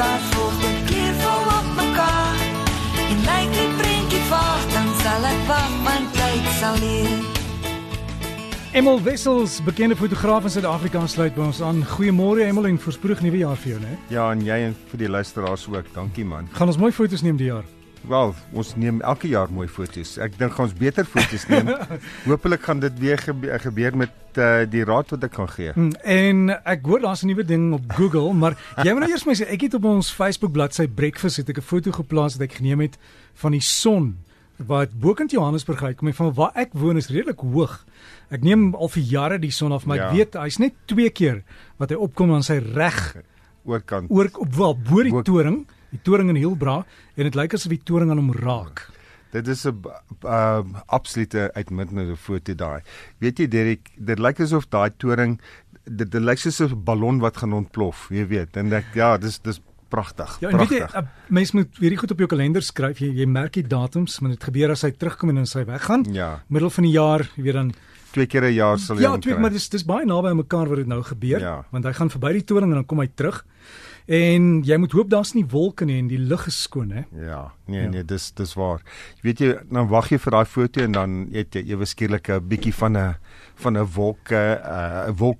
mekaar volg, dit kleurvol op mekaar. En lyk die prentjie vaag, dan sal ek wag, want tyd sal leer. Emel Wessels, bekende fotograaf in Suid-Afrika sluit by ons aan. Goeiemôre Emel en voorspoedig nuwe jaar vir jou, né? Ja, en jy en vir die luisteraars ook. Dankie man. Gaan ons mooi foto's neem die jaar. Wel, ons neem elke jaar mooi foto's. Ek dink ons beter foto's neem. Hoopelik gaan dit weer gebe gebeur met uh, die raad wat ek kan gee. Hmm, en ek hoor daar's 'n nuwe ding op Google, maar jy moet nou eers my sê, ek het op ons Facebook bladsy Breakfast het ek 'n foto geplaas wat ek geneem het van die son wat bokant Johannesburg uitkom en van waar ek woon is redelik hoog. Ek neem al vir jare die son af, maar ja. ek weet hy's net twee keer wat hy opkom aan sy reg oorkant. Oor op wel bo die toring, die toring in Hilbra en dit lyk asof die toring aan hom raak. Dit is 'n uh, absolute uitmuntende foto daai. Weet jy Derek, dit lyk asof daai toring dit, dit lyk soos 'n ballon wat gaan ontplof, jy weet. En ek ja, dis dis pragtig. Ja, pragtig. weet jy, mens moet weer goed op jou kalender skryf. Jy jy merk die datums, maar dit gebeur as hy terugkom en as hy weggaan. Ja. Middel van die jaar, jy weet dan twee keer 'n jaar sal jy Ja, twee, maar dis dis baie naby aan mekaar wat dit nou gebeur, Ja. want hy gaan verby die toring en dan kom hy terug. En jy moet hoop daar's nie wolke nie en die lug is skoon, hè. Ja, nee Ja. nee, dis dis waar. Jy weet jy, dan wag jy vir daai foto en dan het jy ewe skielik 'n bietjie van 'n van 'n wolk 'n wolk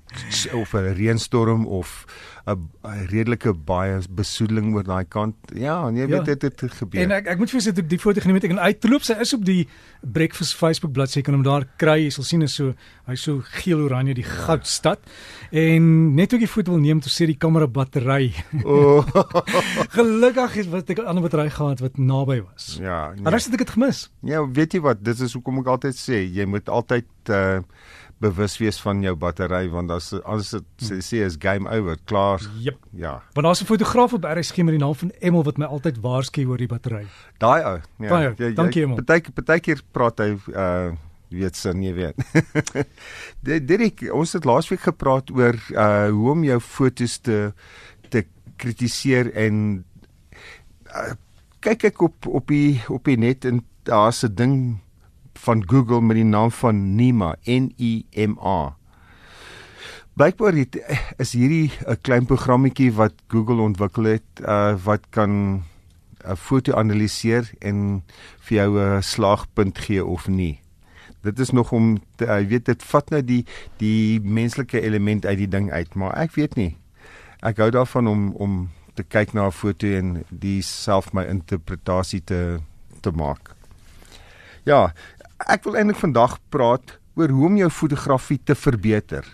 of 'n reënstorm of 'n redelike baie besoedeling oor daai kant. Ja, en jy Ja. weet dit het, het gebeur. En ek ek moet vir ek die foto geneem het ek en uitloop sy is op die Breakfast Facebook bladsy kan hom daar kry jy sal sien is so hy's so geel oranje die Ja. goudstad en net ook die foto wil neem toe sê die kamera battery o, gelukkig het wat ek 'n ander battery gehad wat naby was ja. maar dan het ek dit gemis Ja, weet jy wat, dit is hoekom ek altyd sê, jy moet altyd uh bewus wees van jou battery want as as dit sê, sê is game over, klaar. Jep. Ja. want daar's 'n fotograaf op RSG met die naam van Emel wat my altyd waarsku oor die battery Daai ou. Ja. Daai ou, jy- dankie, jy- Emil. Party partykeer praat hy uh weet sin, jy weet. Dit Dirk, ons het laasweek gepraat oor uh hoe om jou fotos te te kritiseer en uh, kyk ek op op die op die net en daar's 'n ding van Google met die naam van NEMA, N E M A. Blykbaar het, is hierdie 'n klein programmetjie wat Google ontwikkel het uh wat kan 'n foto analiseer en vir jou 'n slaagpunt gee of nie. Dit is nog om te, jy weet dit vat nou die die menslike element uit die ding uit, maar ek weet nie. Ek hou daarvan om om te kyk na 'n foto en die self my interpretasie te te maak. Ja, ek wil eintlik vandag praat oor hoe om jou fotografie te verbeter.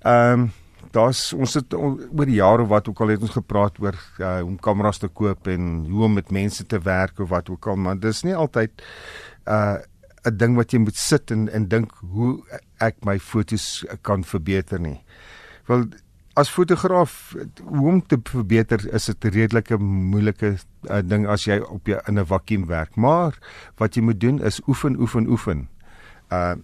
Ehm um, daar's ons het oor die jare wat ook al het ons gepraat oor uh, om kameras te koop en hoe om met mense te werk of wat ook al, maar dis nie altyd uh 'n ding wat jy moet sit en en dink hoe ek my fotos kan verbeter nie. Wel as fotograaf hoe om te verbeter is dit 'n redelike moeilike uh, ding as jy op jou in 'n vakuum werk, maar wat jy moet doen is oefen oefen oefen. Uh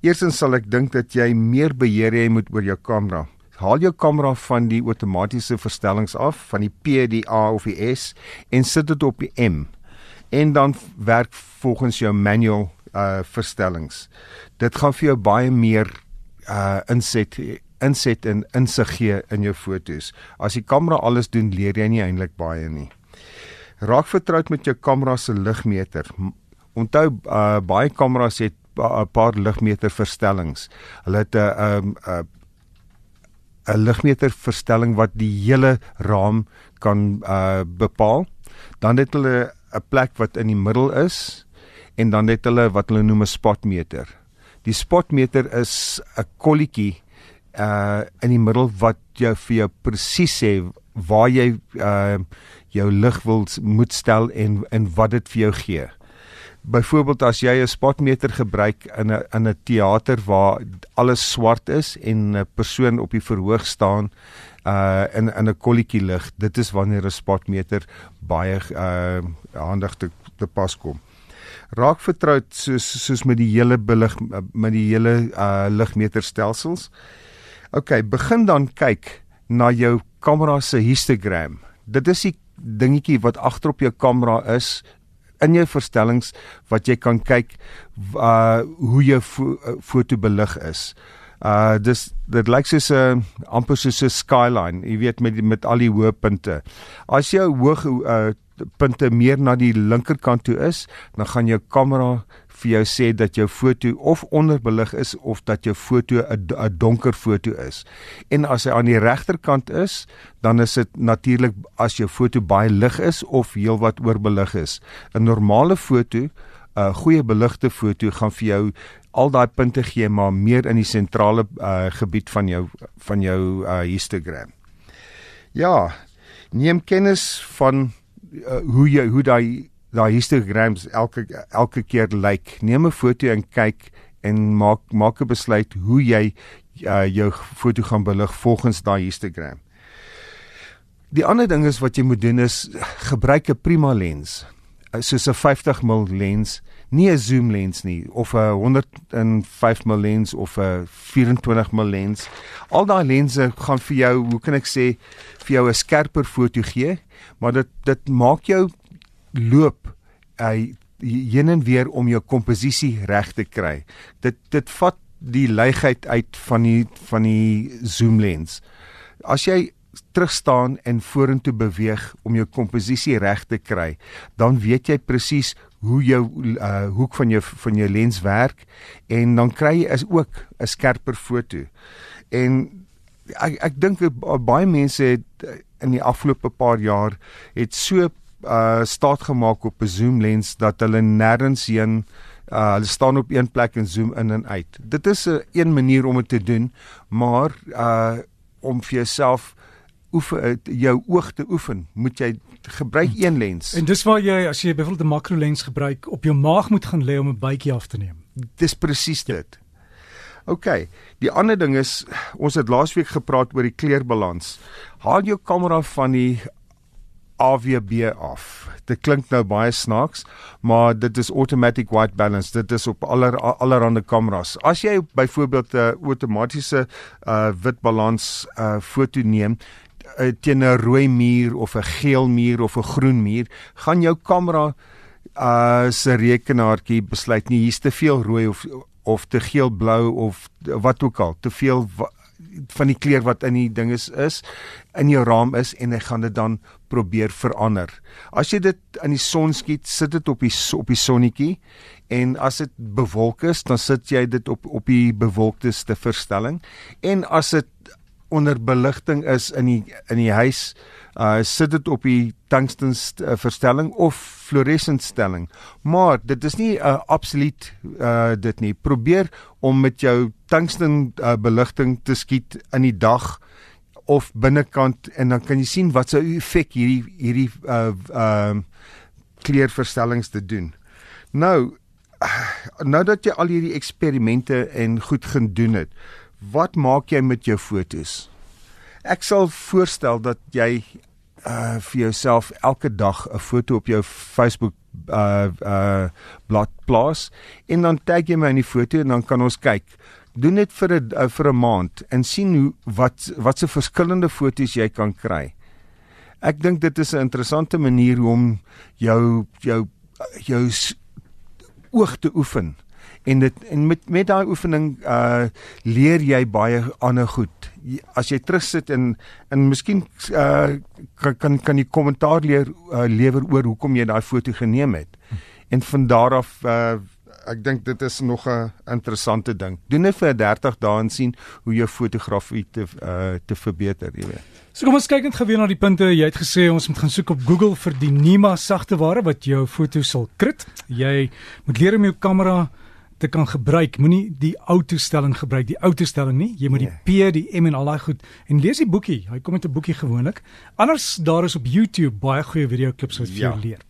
Eerstens sal ek dink dat jy meer beheer hê moet oor jou kamera. Haal jou kamera van die outomatiese verstellings af, van die P, die A of die S en sit dit op die M. En dan werk volgens jou manual uh verstellings. Dit gaan vir jou baie meer uh inset inset en insig gee in jou fotos. As die kamera alles doen, leer jy nie eintlik baie nie. Raak vertroud met jou kamera se ligmeter. Onthou uh baie kameras het 'n paar ligmeter verstellings. Hulle het 'n 'n 'n 'n ligmeter verstelling wat die hele raam kan uh bepaal. Dan het hulle 'n plek wat in die middel is en dan het hulle wat hulle noem 'n spotmeter. Die spotmeter is 'n kolletjie uh in die middel wat jou vir jou presies sê waar jy uh jou lig wil moet stel en en wat dit vir jou gee. Byvoorbeeld as jy 'n spotmeter gebruik in 'n in 'n teater waar alles swart is en 'n persoon op die verhoog staan uh in in 'n kolletjie lig, dit is wanneer 'n spotmeter baie uh handig te te pas kom. Raak vertroud soos soos met die hele belig met die hele uh ligmeterstelsels. OK, begin dan kyk na jou kamera se histogram. Dit is die dingetjie wat agterop jou kamera is in jou verstellings wat jy kan kyk uh hoe jou fo uh, foto belig is. Uh dis dit lyk soos 'n amper soos 'n skyline, jy weet met met al die hoë punte. As jou hoë uh punte meer na die linkerkant toe is, dan gaan jou kamera vir jou sê dat jou foto of onderbelig is of dat jou foto 'n donker foto is. En as hy aan die regterkant is, dan is dit natuurlik as jou foto baie lig is of heelwat oorbelig is. 'n Normale foto, 'n uh, goeie beligte foto gaan vir jou al daai punte gee maar meer in die sentrale uh, gebied van jou van jou uh, histogram. Ja, neem kennis van uh, hoe jy hoe daai daai histograms elke elke keer lyk. Neem 'n foto en kyk en maak maak 'n besluit hoe jy uh, jou foto gaan belig volgens daai histogram. Die ander ding is wat jy moet doen is gebruik 'n prima lens. Soos 'n 50 mm lens, nie 'n zoom lens nie of 'n 105 mm lens of 'n 24 mm lens. Al daai lense gaan vir jou, hoe kan ek sê, vir jou 'n skerper foto gee, maar dit dit maak jou loop hy heen en weer om jou komposisie reg te kry. Dit dit vat die leegheid uit van die van die zoom lens. As jy terug staan en vorentoe beweeg om jou komposisie reg te kry, dan weet jy presies hoe jou uh, hoek van jou van jou lens werk en dan kry jy is ook 'n skerper foto. En ek ek dink baie mense het uh, in die afgelope paar jaar het so uh staat gemaak op 'n zoom lens dat hulle nêrens heen uh hulle staan op een plek en zoom in en uit. Dit is 'n uh, een manier om dit te doen, maar uh om vir jouself oefen jou oog te oefen, moet jy gebruik hm. een lens. En dis waar jy as jy byvoorbeeld 'n makro lens gebruik, op jou maag moet gaan lê om 'n bytjie af te neem. Dis presies dit. OK. Die ander ding is ons het laasweek gepraat oor die kleurbalans. Haal jou kamera van die AWB af. Dit klink nou baie snaaks, maar dit is automatic white balance. Dit is op aller allerhande kameras. As jy byvoorbeeld 'n uh, outomatiese uh, wit balans uh, foto neem uh, teen 'n rooi muur of 'n geel muur of 'n groen muur, gaan jou kamera uh se rekenaartjie besluit nie hier's te veel rooi of of te geel blou of wat ook al, te veel van die kleur wat in die ding is is in jou raam is en hy gaan dit dan probeer verander. As jy dit in die son skiet, sit dit op die op die sonnetjie en as dit bewolk is, dan sit jy dit op op die bewolkte verstelling en as dit onder beligting is in die in die huis uh sit dit op die tungsten uh, verstelling of fluoresent stelling. Maar dit is nie 'n uh, absoluut uh dit nie. Probeer om met jou tungsten uh, beligting te skiet in die dag of binnekant en dan kan jy sien wat sou effek hierdie hierdie uh uh kleurverstellings te doen. Nou nou dat jy al hierdie eksperimente en goed gedoen het, wat maak jy met jou fotos? Ek sal voorstel dat jy uh vir jouself elke dag 'n foto op jou Facebook uh uh blad plaas en dan tag jy my in die foto en dan kan ons kyk. Doen dit vir 'n uh, vir 'n maand en sien hoe wat wat se verskillende fotos jy kan kry. Ek dink dit is 'n interessante manier om jou jou jou oog te oefen en dit en met met daai oefening uh leer jy baie ander goed. As jy terugsit en en miskien uh kan kan kan jy kommentaar leer uh, lewer oor hoekom jy daai foto geneem het. En van daar af uh ek dink dit is nog 'n interessante ding. Doen net vir 30 dae en sien hoe jou fotografie te uh te verbeter, jy weet. So kom ons kyk net geweer na die punte. Jy het gesê ons moet gaan soek op Google vir die Nima sagteware wat jou foto sal krit. Jy moet leer om jou kamera te kan gebruik. Moenie die ou toestelling gebruik, die ou toestelling nie. Jy moet die nee. P, die M en al daai goed en lees die boekie. Hy kom met 'n boekie gewoonlik. Anders daar is op YouTube baie goeie video klips wat vir jou ja. leer.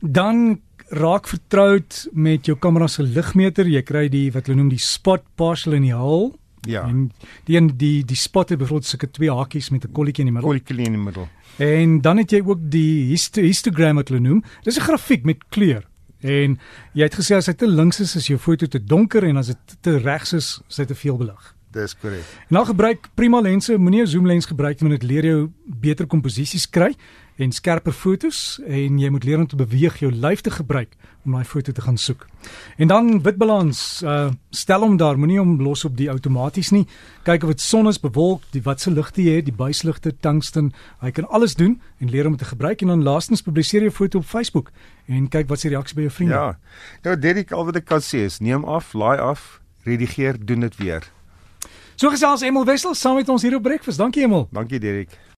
Dan raak vertroud met jou kamera se ligmeter. Jy kry die wat hulle noem die spot partial in die hul. Ja. En die en die die spot het byvoorbeeld sulke twee hakies met 'n kolletjie in die middel. Kolletjie in die middel. En dan het jy ook die histogram wat hulle noem. Dis 'n grafiek met kleur. En jy het gesê as hy te links is, is jou foto te donker en as dit te regs is, is dit te veel belig. Dis korrek. Nou gebruik prima lense, moenie 'n zoom lens gebruik want dit leer jou beter komposisies kry en skerper fotos en jy moet leer om te beweeg, jou lyf te gebruik om daai foto te gaan soek. En dan witbalans, uh stel hom daar, moenie hom los op die outomaties nie. Kyk of dit son is, bewolk, die watse ligte jy het, die buisligte, tungsten, hy kan alles doen en leer om dit te gebruik en dan laastens publiseer jy 'n foto op Facebook en kyk wat se reaksie by jou vriende. Ja. Nou Derek, al wat ek kan sê is neem af, laai af, redigeer, doen dit weer. So gesels Emel Wessel saam met ons hier op Breakfast. Dankie Emel. Dankie Derek.